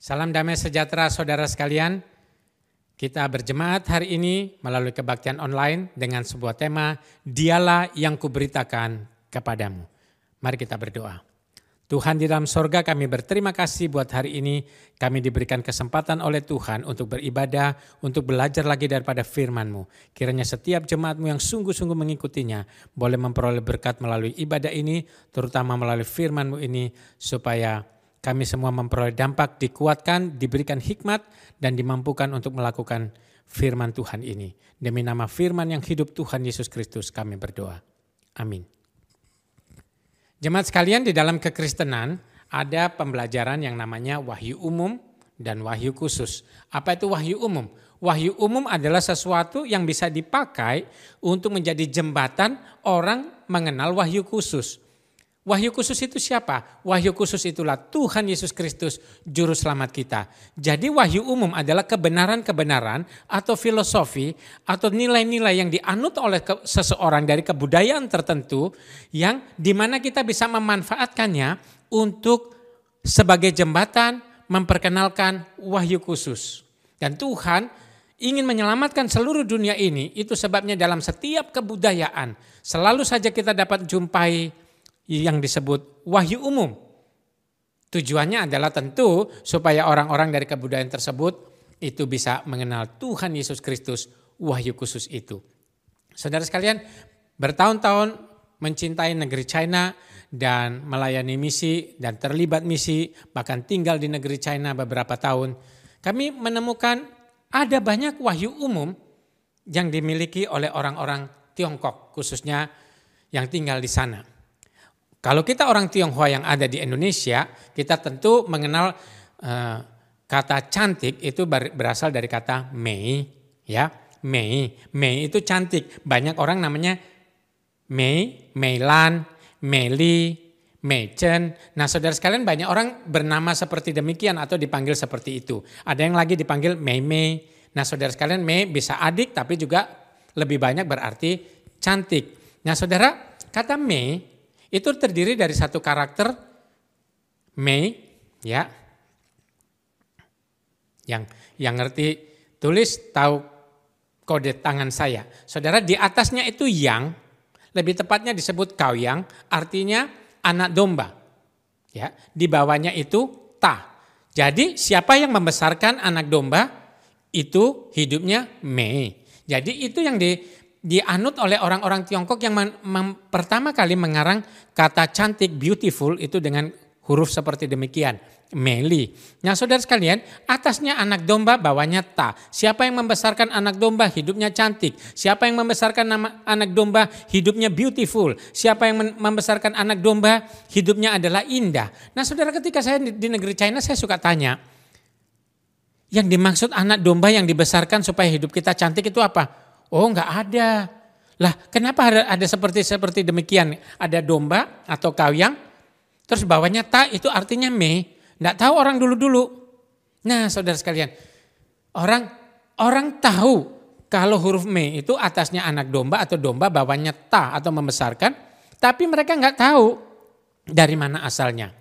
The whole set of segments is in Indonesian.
Salam damai sejahtera saudara sekalian. Kita berjemaat hari ini melalui kebaktian online dengan sebuah tema Dialah yang kuberitakan kepadamu. Mari kita berdoa. Tuhan di dalam sorga kami berterima kasih buat hari ini kami diberikan kesempatan oleh Tuhan untuk beribadah, untuk belajar lagi daripada firman-Mu. Kiranya setiap jemaat-Mu yang sungguh-sungguh mengikutinya boleh memperoleh berkat melalui ibadah ini, terutama melalui firman-Mu ini supaya kami semua memperoleh dampak, dikuatkan, diberikan hikmat, dan dimampukan untuk melakukan firman Tuhan ini. Demi nama firman yang hidup Tuhan Yesus Kristus kami berdoa. Amin. Jemaat sekalian di dalam kekristenan ada pembelajaran yang namanya wahyu umum dan wahyu khusus. Apa itu wahyu umum? Wahyu umum adalah sesuatu yang bisa dipakai untuk menjadi jembatan orang mengenal wahyu khusus. Wahyu khusus itu siapa? Wahyu khusus itulah Tuhan Yesus Kristus, Juru Selamat kita. Jadi wahyu umum adalah kebenaran-kebenaran atau filosofi atau nilai-nilai yang dianut oleh seseorang dari kebudayaan tertentu yang di mana kita bisa memanfaatkannya untuk sebagai jembatan memperkenalkan wahyu khusus. Dan Tuhan ingin menyelamatkan seluruh dunia ini, itu sebabnya dalam setiap kebudayaan selalu saja kita dapat jumpai yang disebut wahyu umum. Tujuannya adalah tentu supaya orang-orang dari kebudayaan tersebut itu bisa mengenal Tuhan Yesus Kristus wahyu khusus itu. Saudara sekalian, bertahun-tahun mencintai negeri China dan melayani misi dan terlibat misi, bahkan tinggal di negeri China beberapa tahun, kami menemukan ada banyak wahyu umum yang dimiliki oleh orang-orang Tiongkok, khususnya yang tinggal di sana. Kalau kita orang Tionghoa yang ada di Indonesia, kita tentu mengenal uh, kata cantik itu berasal dari kata Mei, ya. Mei, Mei itu cantik. Banyak orang namanya Mei, Meilan, Meli, Meichen. Nah saudara sekalian banyak orang bernama seperti demikian atau dipanggil seperti itu. Ada yang lagi dipanggil Mei Mei. Nah saudara sekalian Mei bisa adik tapi juga lebih banyak berarti cantik. Nah saudara kata Mei itu terdiri dari satu karakter Mei ya. Yang yang ngerti tulis tahu kode tangan saya. Saudara di atasnya itu yang lebih tepatnya disebut kau yang artinya anak domba. Ya, di bawahnya itu ta. Jadi siapa yang membesarkan anak domba itu hidupnya Mei. Jadi itu yang di dianut oleh orang-orang Tiongkok yang pertama kali mengarang kata cantik beautiful itu dengan huruf seperti demikian. Meli. Nah saudara sekalian, atasnya anak domba, bawahnya ta. Siapa yang membesarkan anak domba, hidupnya cantik. Siapa yang membesarkan nama anak domba, hidupnya beautiful. Siapa yang membesarkan anak domba, hidupnya adalah indah. Nah saudara ketika saya di negeri China, saya suka tanya, yang dimaksud anak domba yang dibesarkan supaya hidup kita cantik itu apa? Oh enggak ada. Lah kenapa ada, seperti seperti demikian? Ada domba atau kawang, terus bawahnya ta itu artinya me. Enggak tahu orang dulu-dulu. Nah saudara sekalian, orang orang tahu kalau huruf me itu atasnya anak domba atau domba bawahnya ta atau membesarkan, tapi mereka enggak tahu dari mana asalnya.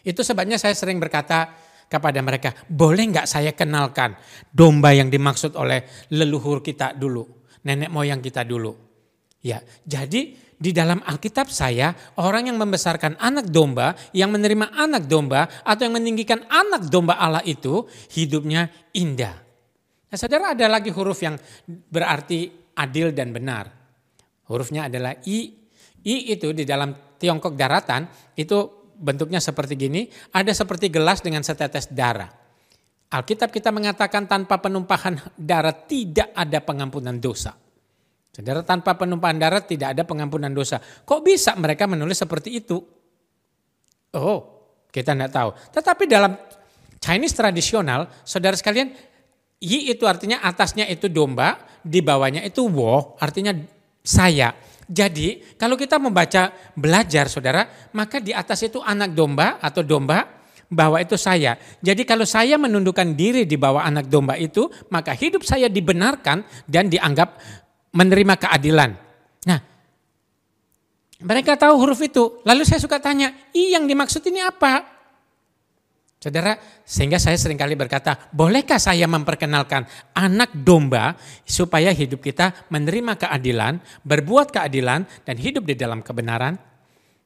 Itu sebabnya saya sering berkata kepada mereka, boleh enggak saya kenalkan domba yang dimaksud oleh leluhur kita dulu nenek moyang kita dulu. Ya, jadi di dalam Alkitab saya orang yang membesarkan anak domba, yang menerima anak domba atau yang meninggikan anak domba Allah itu hidupnya indah. Nah, saudara ada lagi huruf yang berarti adil dan benar. Hurufnya adalah I. I itu di dalam Tiongkok daratan itu bentuknya seperti gini, ada seperti gelas dengan setetes darah. Alkitab kita mengatakan tanpa penumpahan darah tidak ada pengampunan dosa. Saudara tanpa penumpahan darah tidak ada pengampunan dosa. Kok bisa mereka menulis seperti itu? Oh, kita tidak tahu. Tetapi dalam Chinese tradisional, saudara sekalian, yi itu artinya atasnya itu domba, di bawahnya itu wo, artinya saya. Jadi kalau kita membaca belajar saudara, maka di atas itu anak domba atau domba, bahwa itu saya. Jadi kalau saya menundukkan diri di bawah anak domba itu, maka hidup saya dibenarkan dan dianggap menerima keadilan. Nah, mereka tahu huruf itu. Lalu saya suka tanya, i yang dimaksud ini apa? Saudara, sehingga saya sering kali berkata, bolehkah saya memperkenalkan anak domba supaya hidup kita menerima keadilan, berbuat keadilan, dan hidup di dalam kebenaran?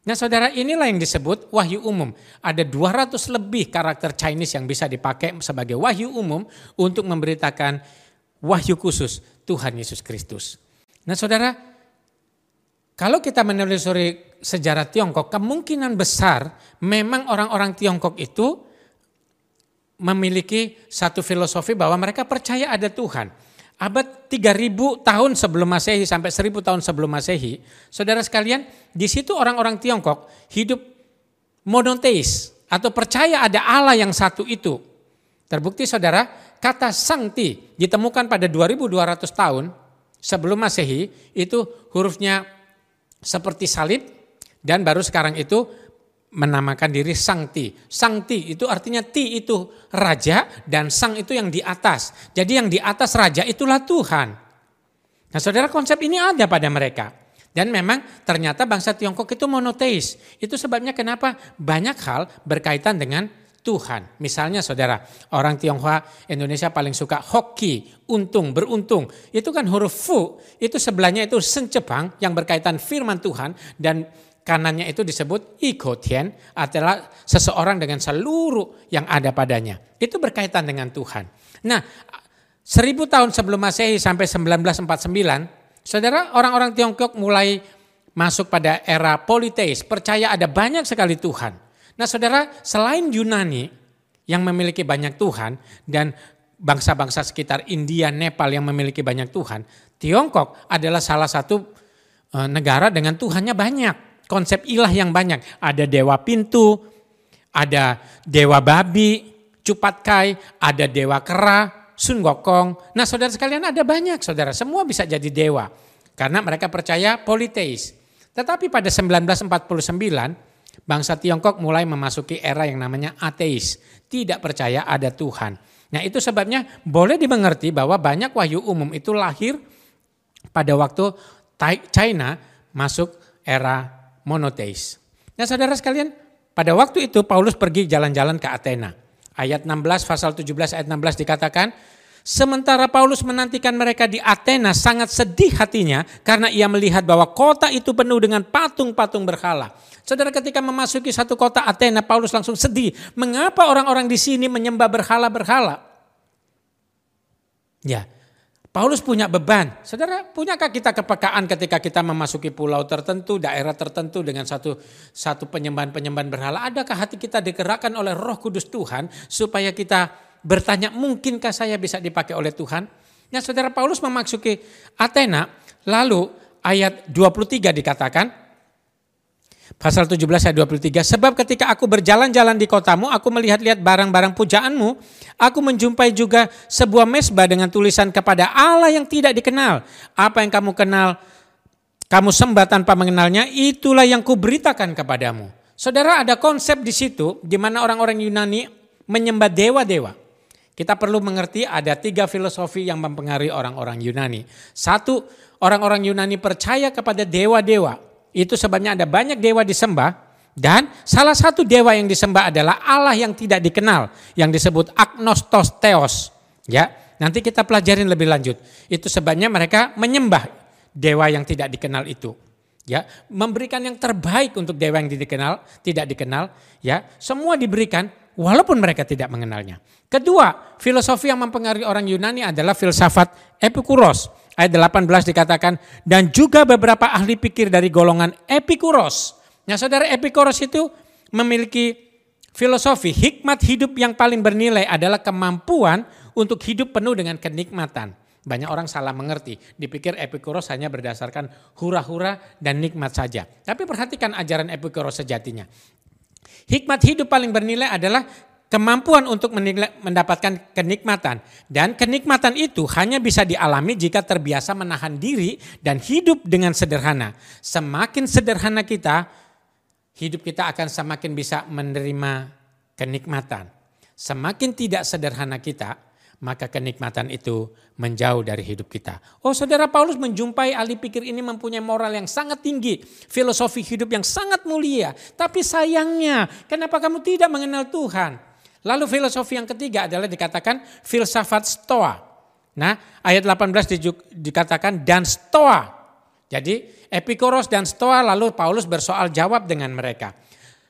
Nah saudara inilah yang disebut wahyu umum. Ada 200 lebih karakter Chinese yang bisa dipakai sebagai wahyu umum untuk memberitakan wahyu khusus Tuhan Yesus Kristus. Nah saudara, kalau kita menelusuri sejarah Tiongkok, kemungkinan besar memang orang-orang Tiongkok itu memiliki satu filosofi bahwa mereka percaya ada Tuhan. Abad 3000 tahun sebelum Masehi sampai 1000 tahun sebelum Masehi, saudara sekalian, di situ orang-orang Tiongkok hidup monoteis atau percaya ada Allah yang satu itu. Terbukti saudara, kata sangti ditemukan pada 2200 tahun sebelum Masehi, itu hurufnya seperti salib dan baru sekarang itu menamakan diri Sangti. Sangti itu artinya ti itu raja dan sang itu yang di atas. Jadi yang di atas raja itulah Tuhan. Nah saudara konsep ini ada pada mereka. Dan memang ternyata bangsa Tiongkok itu monoteis. Itu sebabnya kenapa banyak hal berkaitan dengan Tuhan. Misalnya saudara, orang Tionghoa Indonesia paling suka hoki, untung, beruntung. Itu kan huruf fu, itu sebelahnya itu sencepang yang berkaitan firman Tuhan dan kanannya itu disebut ikotian adalah seseorang dengan seluruh yang ada padanya. Itu berkaitan dengan Tuhan. Nah, seribu tahun sebelum Masehi sampai 1949, saudara orang-orang Tiongkok mulai masuk pada era politeis, percaya ada banyak sekali Tuhan. Nah saudara, selain Yunani yang memiliki banyak Tuhan dan bangsa-bangsa sekitar India, Nepal yang memiliki banyak Tuhan, Tiongkok adalah salah satu eh, negara dengan Tuhannya banyak konsep ilah yang banyak. Ada dewa pintu, ada dewa babi, cupat kai, ada dewa kera, sun gokong. Nah saudara sekalian ada banyak saudara, semua bisa jadi dewa. Karena mereka percaya politeis. Tetapi pada 1949, bangsa Tiongkok mulai memasuki era yang namanya ateis. Tidak percaya ada Tuhan. Nah itu sebabnya boleh dimengerti bahwa banyak wahyu umum itu lahir pada waktu China masuk era monoteis. Nah saudara sekalian, pada waktu itu Paulus pergi jalan-jalan ke Athena. Ayat 16, pasal 17 ayat 16 dikatakan, Sementara Paulus menantikan mereka di Athena sangat sedih hatinya karena ia melihat bahwa kota itu penuh dengan patung-patung berhala. Saudara ketika memasuki satu kota Athena, Paulus langsung sedih. Mengapa orang-orang di sini menyembah berhala-berhala? Ya, Paulus punya beban. Saudara, punyakah kita kepekaan ketika kita memasuki pulau tertentu, daerah tertentu dengan satu satu penyembahan-penyembahan berhala? Adakah hati kita digerakkan oleh Roh Kudus Tuhan supaya kita bertanya, mungkinkah saya bisa dipakai oleh Tuhan? Nah, Saudara Paulus memasuki Athena, lalu ayat 23 dikatakan, Pasal 17 ayat 23, sebab ketika aku berjalan-jalan di kotamu, aku melihat-lihat barang-barang pujaanmu, aku menjumpai juga sebuah mesbah dengan tulisan kepada Allah yang tidak dikenal. Apa yang kamu kenal, kamu sembah tanpa mengenalnya, itulah yang kuberitakan kepadamu. Saudara ada konsep di situ, di mana orang-orang Yunani menyembah dewa-dewa. Kita perlu mengerti ada tiga filosofi yang mempengaruhi orang-orang Yunani. Satu, orang-orang Yunani percaya kepada dewa-dewa. Itu sebabnya ada banyak dewa disembah dan salah satu dewa yang disembah adalah Allah yang tidak dikenal yang disebut agnostos theos. Ya, nanti kita pelajarin lebih lanjut. Itu sebabnya mereka menyembah dewa yang tidak dikenal itu. Ya, memberikan yang terbaik untuk dewa yang dikenal, tidak dikenal, ya. Semua diberikan walaupun mereka tidak mengenalnya. Kedua, filosofi yang mempengaruhi orang Yunani adalah filsafat Epikuros ayat 18 dikatakan dan juga beberapa ahli pikir dari golongan Epikuros. Nah, Saudara Epikuros itu memiliki filosofi hikmat hidup yang paling bernilai adalah kemampuan untuk hidup penuh dengan kenikmatan. Banyak orang salah mengerti, dipikir Epikuros hanya berdasarkan hura-hura dan nikmat saja. Tapi perhatikan ajaran Epikuros sejatinya. Hikmat hidup paling bernilai adalah kemampuan untuk mendapatkan kenikmatan. Dan kenikmatan itu hanya bisa dialami jika terbiasa menahan diri dan hidup dengan sederhana. Semakin sederhana kita, hidup kita akan semakin bisa menerima kenikmatan. Semakin tidak sederhana kita, maka kenikmatan itu menjauh dari hidup kita. Oh saudara Paulus menjumpai ahli pikir ini mempunyai moral yang sangat tinggi. Filosofi hidup yang sangat mulia. Tapi sayangnya kenapa kamu tidak mengenal Tuhan? Lalu filosofi yang ketiga adalah dikatakan filsafat stoa. Nah ayat 18 dikatakan dan stoa. Jadi Epikuros dan stoa lalu Paulus bersoal jawab dengan mereka.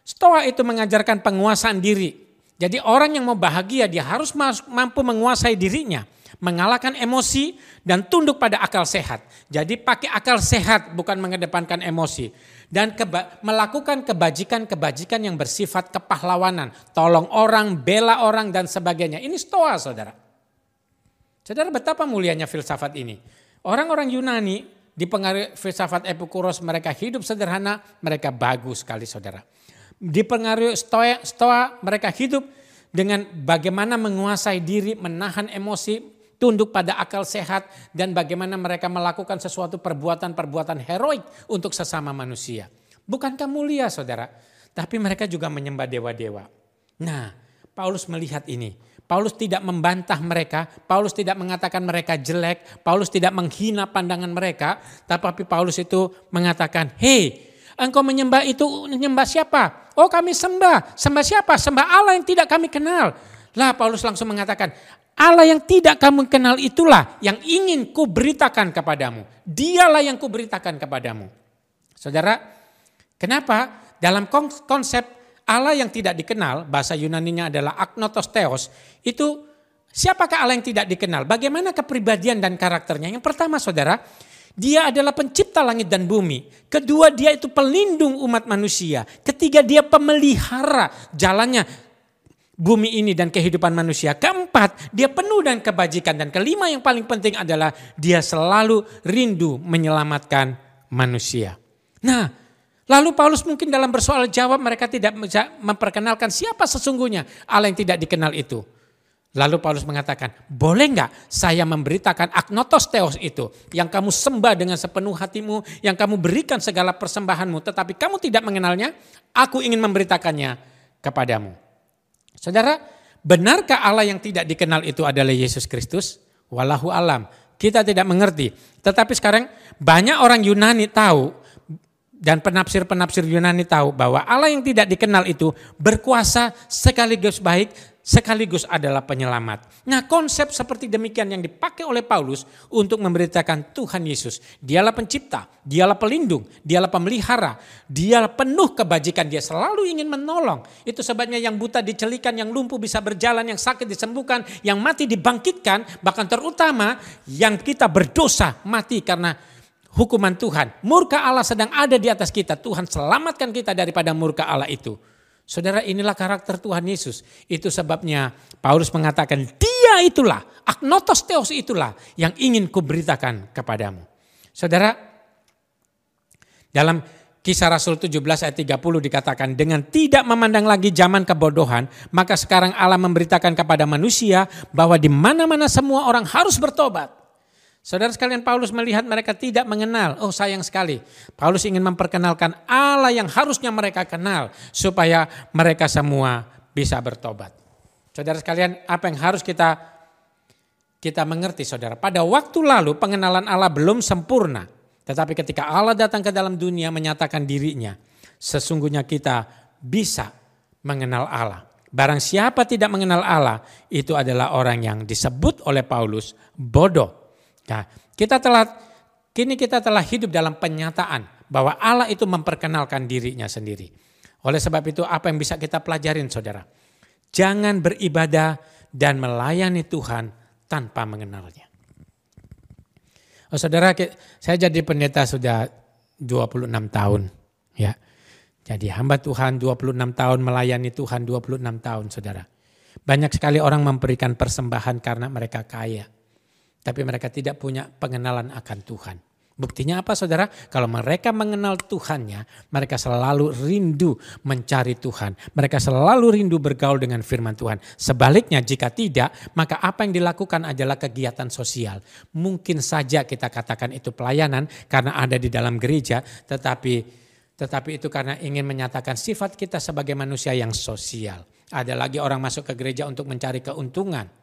Stoa itu mengajarkan penguasaan diri. Jadi orang yang mau bahagia dia harus mampu menguasai dirinya mengalahkan emosi dan tunduk pada akal sehat. Jadi pakai akal sehat bukan mengedepankan emosi dan keba melakukan kebajikan-kebajikan yang bersifat kepahlawanan, tolong orang, bela orang dan sebagainya. Ini stoa, Saudara. Saudara betapa mulianya filsafat ini. Orang-orang Yunani dipengaruhi filsafat Epikuros mereka hidup sederhana, mereka bagus sekali Saudara. Dipengaruhi stoa, stoa mereka hidup dengan bagaimana menguasai diri, menahan emosi, tunduk pada akal sehat dan bagaimana mereka melakukan sesuatu perbuatan-perbuatan heroik untuk sesama manusia. Bukankah mulia saudara? Tapi mereka juga menyembah dewa-dewa. Nah Paulus melihat ini. Paulus tidak membantah mereka, Paulus tidak mengatakan mereka jelek, Paulus tidak menghina pandangan mereka, tapi Paulus itu mengatakan, hei engkau menyembah itu menyembah siapa? Oh kami sembah, sembah siapa? Sembah Allah yang tidak kami kenal. Lah Paulus langsung mengatakan, Allah yang tidak kamu kenal itulah yang ingin kuberitakan kepadamu. Dialah yang kuberitakan kepadamu. Saudara, kenapa dalam konsep Allah yang tidak dikenal, bahasa Yunaninya adalah agnotos theos, itu siapakah Allah yang tidak dikenal? Bagaimana kepribadian dan karakternya? Yang pertama saudara, dia adalah pencipta langit dan bumi. Kedua, dia itu pelindung umat manusia. Ketiga, dia pemelihara jalannya bumi ini dan kehidupan manusia. Keempat, dia penuh dan kebajikan. Dan kelima yang paling penting adalah dia selalu rindu menyelamatkan manusia. Nah, lalu Paulus mungkin dalam bersoal jawab mereka tidak memperkenalkan siapa sesungguhnya Allah yang tidak dikenal itu. Lalu Paulus mengatakan, boleh nggak saya memberitakan agnotos teos itu yang kamu sembah dengan sepenuh hatimu, yang kamu berikan segala persembahanmu, tetapi kamu tidak mengenalnya, aku ingin memberitakannya kepadamu. Saudara, benarkah Allah yang tidak dikenal itu adalah Yesus Kristus? Walahu alam. Kita tidak mengerti. Tetapi sekarang banyak orang Yunani tahu dan penafsir-penafsir Yunani tahu bahwa Allah yang tidak dikenal itu berkuasa sekaligus baik sekaligus adalah penyelamat. Nah konsep seperti demikian yang dipakai oleh Paulus untuk memberitakan Tuhan Yesus. Dialah pencipta, dialah pelindung, dialah pemelihara, dialah penuh kebajikan, dia selalu ingin menolong. Itu sebabnya yang buta dicelikan, yang lumpuh bisa berjalan, yang sakit disembuhkan, yang mati dibangkitkan, bahkan terutama yang kita berdosa mati karena hukuman Tuhan. Murka Allah sedang ada di atas kita, Tuhan selamatkan kita daripada murka Allah itu. Saudara inilah karakter Tuhan Yesus. Itu sebabnya Paulus mengatakan dia itulah, agnotos theos itulah yang ingin kuberitakan kepadamu. Saudara, dalam kisah Rasul 17 ayat 30 dikatakan dengan tidak memandang lagi zaman kebodohan, maka sekarang Allah memberitakan kepada manusia bahwa di mana-mana semua orang harus bertobat. Saudara sekalian Paulus melihat mereka tidak mengenal. Oh sayang sekali. Paulus ingin memperkenalkan Allah yang harusnya mereka kenal. Supaya mereka semua bisa bertobat. Saudara sekalian apa yang harus kita kita mengerti saudara. Pada waktu lalu pengenalan Allah belum sempurna. Tetapi ketika Allah datang ke dalam dunia menyatakan dirinya. Sesungguhnya kita bisa mengenal Allah. Barang siapa tidak mengenal Allah itu adalah orang yang disebut oleh Paulus bodoh Nah, kita telah kini kita telah hidup dalam penyataan bahwa Allah itu memperkenalkan dirinya sendiri. Oleh sebab itu apa yang bisa kita pelajarin saudara? Jangan beribadah dan melayani Tuhan tanpa mengenalnya. Oh, saudara, saya jadi pendeta sudah 26 tahun. ya. Jadi hamba Tuhan 26 tahun melayani Tuhan 26 tahun saudara. Banyak sekali orang memberikan persembahan karena mereka kaya. Tapi mereka tidak punya pengenalan akan Tuhan. Buktinya apa saudara? Kalau mereka mengenal Tuhannya, mereka selalu rindu mencari Tuhan. Mereka selalu rindu bergaul dengan firman Tuhan. Sebaliknya jika tidak, maka apa yang dilakukan adalah kegiatan sosial. Mungkin saja kita katakan itu pelayanan karena ada di dalam gereja, tetapi tetapi itu karena ingin menyatakan sifat kita sebagai manusia yang sosial. Ada lagi orang masuk ke gereja untuk mencari keuntungan.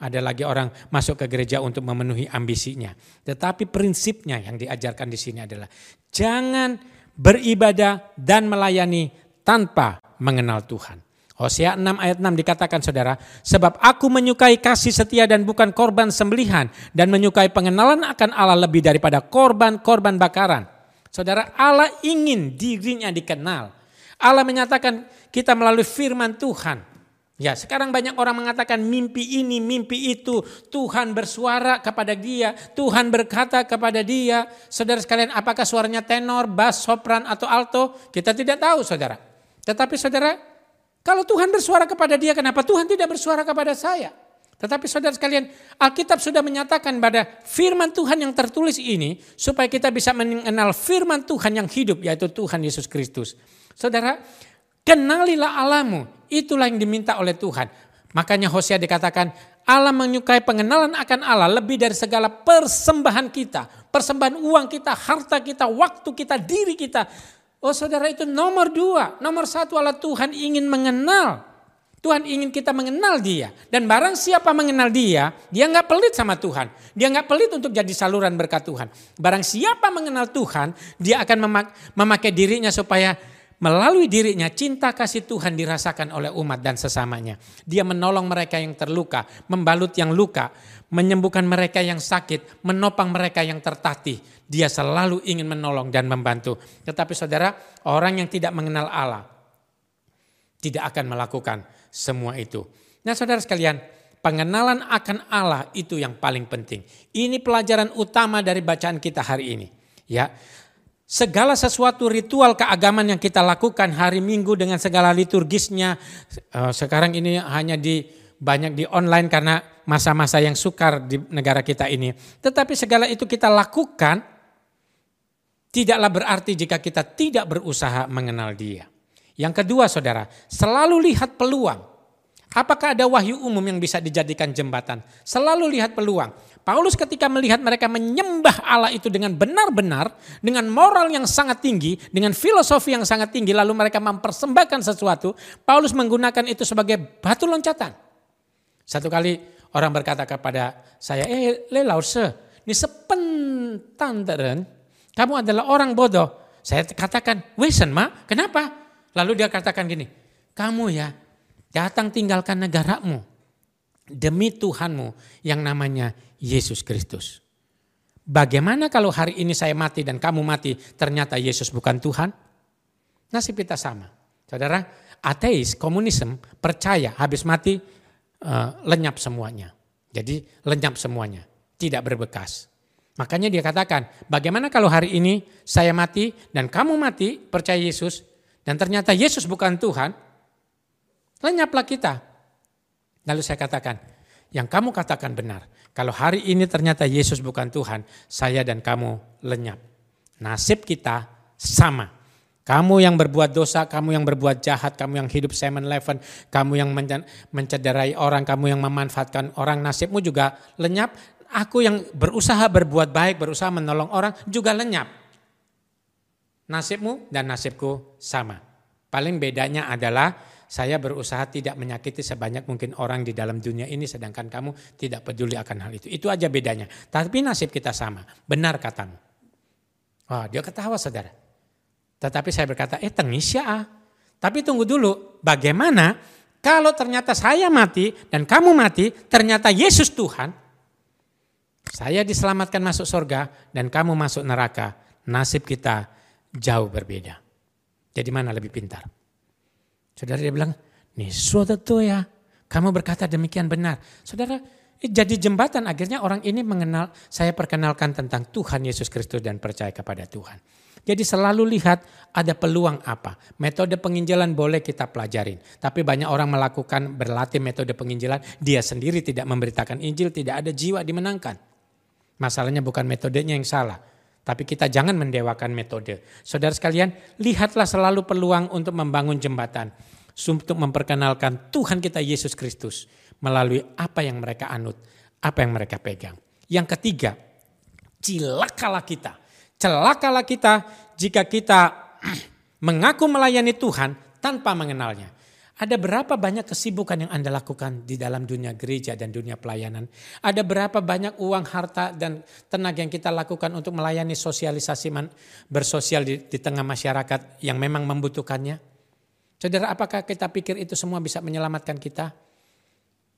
Ada lagi orang masuk ke gereja untuk memenuhi ambisinya. Tetapi prinsipnya yang diajarkan di sini adalah jangan beribadah dan melayani tanpa mengenal Tuhan. Hosea 6 ayat 6 dikatakan saudara, sebab aku menyukai kasih setia dan bukan korban sembelihan dan menyukai pengenalan akan Allah lebih daripada korban-korban bakaran. Saudara, Allah ingin dirinya dikenal. Allah menyatakan kita melalui firman Tuhan. Ya, sekarang banyak orang mengatakan mimpi ini, mimpi itu. Tuhan bersuara kepada dia, Tuhan berkata kepada dia. Saudara sekalian, apakah suaranya tenor, bass, sopran atau alto? Kita tidak tahu, Saudara. Tetapi Saudara, kalau Tuhan bersuara kepada dia, kenapa Tuhan tidak bersuara kepada saya? Tetapi saudara sekalian, Alkitab sudah menyatakan pada firman Tuhan yang tertulis ini, supaya kita bisa mengenal firman Tuhan yang hidup, yaitu Tuhan Yesus Kristus. Saudara, kenalilah Allahmu, itulah yang diminta oleh Tuhan. Makanya Hosea dikatakan, Allah menyukai pengenalan akan Allah lebih dari segala persembahan kita. Persembahan uang kita, harta kita, waktu kita, diri kita. Oh saudara itu nomor dua. Nomor satu adalah Tuhan ingin mengenal. Tuhan ingin kita mengenal dia. Dan barang siapa mengenal dia, dia nggak pelit sama Tuhan. Dia nggak pelit untuk jadi saluran berkat Tuhan. Barang siapa mengenal Tuhan, dia akan memakai dirinya supaya melalui dirinya cinta kasih Tuhan dirasakan oleh umat dan sesamanya. Dia menolong mereka yang terluka, membalut yang luka, menyembuhkan mereka yang sakit, menopang mereka yang tertatih. Dia selalu ingin menolong dan membantu. Tetapi saudara, orang yang tidak mengenal Allah tidak akan melakukan semua itu. Nah saudara sekalian, pengenalan akan Allah itu yang paling penting. Ini pelajaran utama dari bacaan kita hari ini. Ya, segala sesuatu ritual keagamaan yang kita lakukan hari Minggu dengan segala liturgisnya eh, sekarang ini hanya di banyak di online karena masa-masa yang sukar di negara kita ini. Tetapi segala itu kita lakukan Tidaklah berarti jika kita tidak berusaha mengenal dia. Yang kedua saudara, selalu lihat peluang. Apakah ada wahyu umum yang bisa dijadikan jembatan? Selalu lihat peluang. Paulus ketika melihat mereka menyembah Allah itu dengan benar-benar, dengan moral yang sangat tinggi, dengan filosofi yang sangat tinggi, lalu mereka mempersembahkan sesuatu, Paulus menggunakan itu sebagai batu loncatan. Satu kali orang berkata kepada saya, eh lelause, ini sepentan kamu adalah orang bodoh. Saya katakan, Wesen ma, kenapa? Lalu dia katakan gini, kamu ya datang tinggalkan negaramu demi Tuhanmu yang namanya Yesus Kristus. Bagaimana kalau hari ini saya mati dan kamu mati ternyata Yesus bukan Tuhan? Nasib kita sama. Saudara, ateis, komunisme percaya habis mati uh, lenyap semuanya. Jadi lenyap semuanya, tidak berbekas. Makanya dia katakan, bagaimana kalau hari ini saya mati dan kamu mati percaya Yesus dan ternyata Yesus bukan Tuhan, lenyaplah kita. Lalu saya katakan, yang kamu katakan benar. Kalau hari ini ternyata Yesus bukan Tuhan, saya dan kamu lenyap. Nasib kita sama. Kamu yang berbuat dosa, kamu yang berbuat jahat, kamu yang hidup seven eleven, kamu yang mencederai orang, kamu yang memanfaatkan orang, nasibmu juga lenyap Aku yang berusaha berbuat baik, berusaha menolong orang juga lenyap. Nasibmu dan nasibku sama. Paling bedanya adalah saya berusaha tidak menyakiti sebanyak mungkin orang di dalam dunia ini sedangkan kamu tidak peduli akan hal itu. Itu aja bedanya. Tapi nasib kita sama. Benar katamu. Wah, dia ketawa saudara. Tetapi saya berkata, eh tengis ya. Tapi tunggu dulu, bagaimana kalau ternyata saya mati dan kamu mati, ternyata Yesus Tuhan, saya diselamatkan masuk surga dan kamu masuk neraka. Nasib kita jauh berbeda. Jadi mana lebih pintar? Saudara dia bilang, nih suatu ya, kamu berkata demikian benar. Saudara, jadi jembatan akhirnya orang ini mengenal, saya perkenalkan tentang Tuhan Yesus Kristus dan percaya kepada Tuhan. Jadi selalu lihat ada peluang apa. Metode penginjilan boleh kita pelajarin. Tapi banyak orang melakukan berlatih metode penginjilan, dia sendiri tidak memberitakan Injil, tidak ada jiwa dimenangkan. Masalahnya bukan metodenya yang salah. Tapi kita jangan mendewakan metode. Saudara sekalian, lihatlah selalu peluang untuk membangun jembatan. Untuk memperkenalkan Tuhan kita Yesus Kristus. Melalui apa yang mereka anut. Apa yang mereka pegang. Yang ketiga, cilakalah kita. Celakalah kita jika kita mengaku melayani Tuhan tanpa mengenalnya. Ada berapa banyak kesibukan yang Anda lakukan di dalam dunia gereja dan dunia pelayanan? Ada berapa banyak uang, harta, dan tenaga yang kita lakukan untuk melayani sosialisasi bersosial di, di tengah masyarakat yang memang membutuhkannya? Saudara, apakah kita pikir itu semua bisa menyelamatkan kita?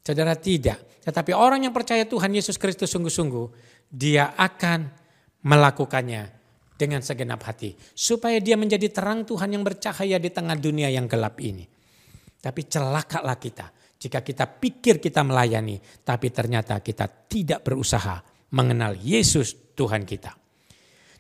Saudara, tidak. Tetapi orang yang percaya Tuhan Yesus Kristus sungguh-sungguh, dia akan melakukannya dengan segenap hati. Supaya dia menjadi terang Tuhan yang bercahaya di tengah dunia yang gelap ini. Tapi celakalah kita jika kita pikir kita melayani, tapi ternyata kita tidak berusaha mengenal Yesus Tuhan kita.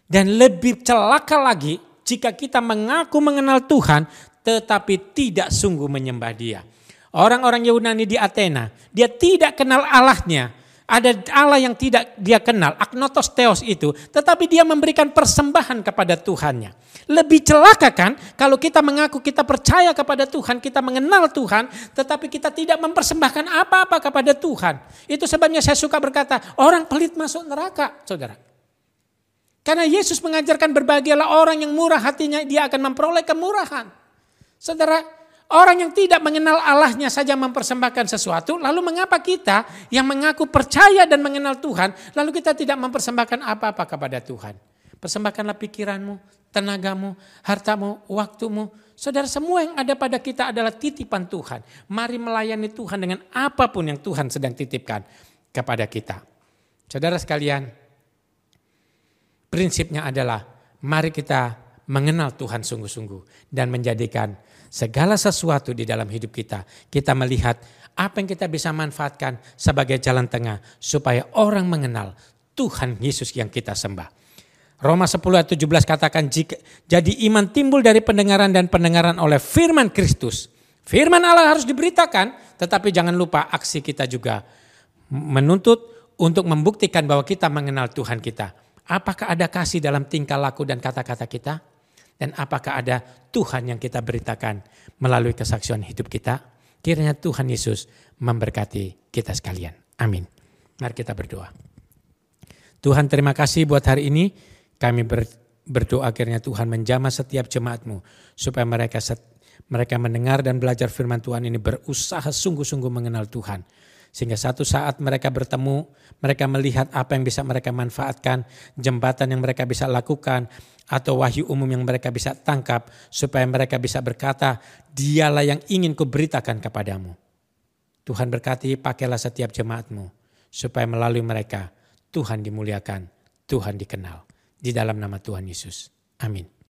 Dan lebih celaka lagi jika kita mengaku mengenal Tuhan, tetapi tidak sungguh menyembah dia. Orang-orang Yunani di Athena, dia tidak kenal Allahnya. Ada Allah yang tidak dia kenal, agnotos theos itu, tetapi dia memberikan persembahan kepada Tuhannya. Lebih celaka kan kalau kita mengaku kita percaya kepada Tuhan, kita mengenal Tuhan, tetapi kita tidak mempersembahkan apa-apa kepada Tuhan. Itu sebabnya saya suka berkata, orang pelit masuk neraka, saudara. Karena Yesus mengajarkan berbahagialah orang yang murah hatinya, dia akan memperoleh kemurahan. Saudara, orang yang tidak mengenal Allahnya saja mempersembahkan sesuatu, lalu mengapa kita yang mengaku percaya dan mengenal Tuhan, lalu kita tidak mempersembahkan apa-apa kepada Tuhan? Persembahkanlah pikiranmu, tenagamu, hartamu, waktumu. Saudara, semua yang ada pada kita adalah titipan Tuhan. Mari melayani Tuhan dengan apa pun yang Tuhan sedang titipkan kepada kita. Saudara sekalian, prinsipnya adalah mari kita mengenal Tuhan sungguh-sungguh dan menjadikan segala sesuatu di dalam hidup kita. Kita melihat apa yang kita bisa manfaatkan sebagai jalan tengah supaya orang mengenal Tuhan Yesus yang kita sembah. Roma 10 ayat 17 katakan jika jadi iman timbul dari pendengaran dan pendengaran oleh firman Kristus. Firman Allah harus diberitakan, tetapi jangan lupa aksi kita juga menuntut untuk membuktikan bahwa kita mengenal Tuhan kita. Apakah ada kasih dalam tingkah laku dan kata-kata kita? Dan apakah ada Tuhan yang kita beritakan melalui kesaksian hidup kita? Kiranya Tuhan Yesus memberkati kita sekalian. Amin. Mari kita berdoa. Tuhan terima kasih buat hari ini. Kami berdoa akhirnya Tuhan menjamah setiap jemaatmu. Supaya mereka mereka mendengar dan belajar firman Tuhan ini berusaha sungguh-sungguh mengenal Tuhan. Sehingga satu saat mereka bertemu, mereka melihat apa yang bisa mereka manfaatkan, jembatan yang mereka bisa lakukan, atau wahyu umum yang mereka bisa tangkap supaya mereka bisa berkata, dialah yang ingin kuberitakan kepadamu. Tuhan berkati pakailah setiap jemaatmu supaya melalui mereka Tuhan dimuliakan, Tuhan dikenal. Di dalam nama Tuhan Yesus. Amin.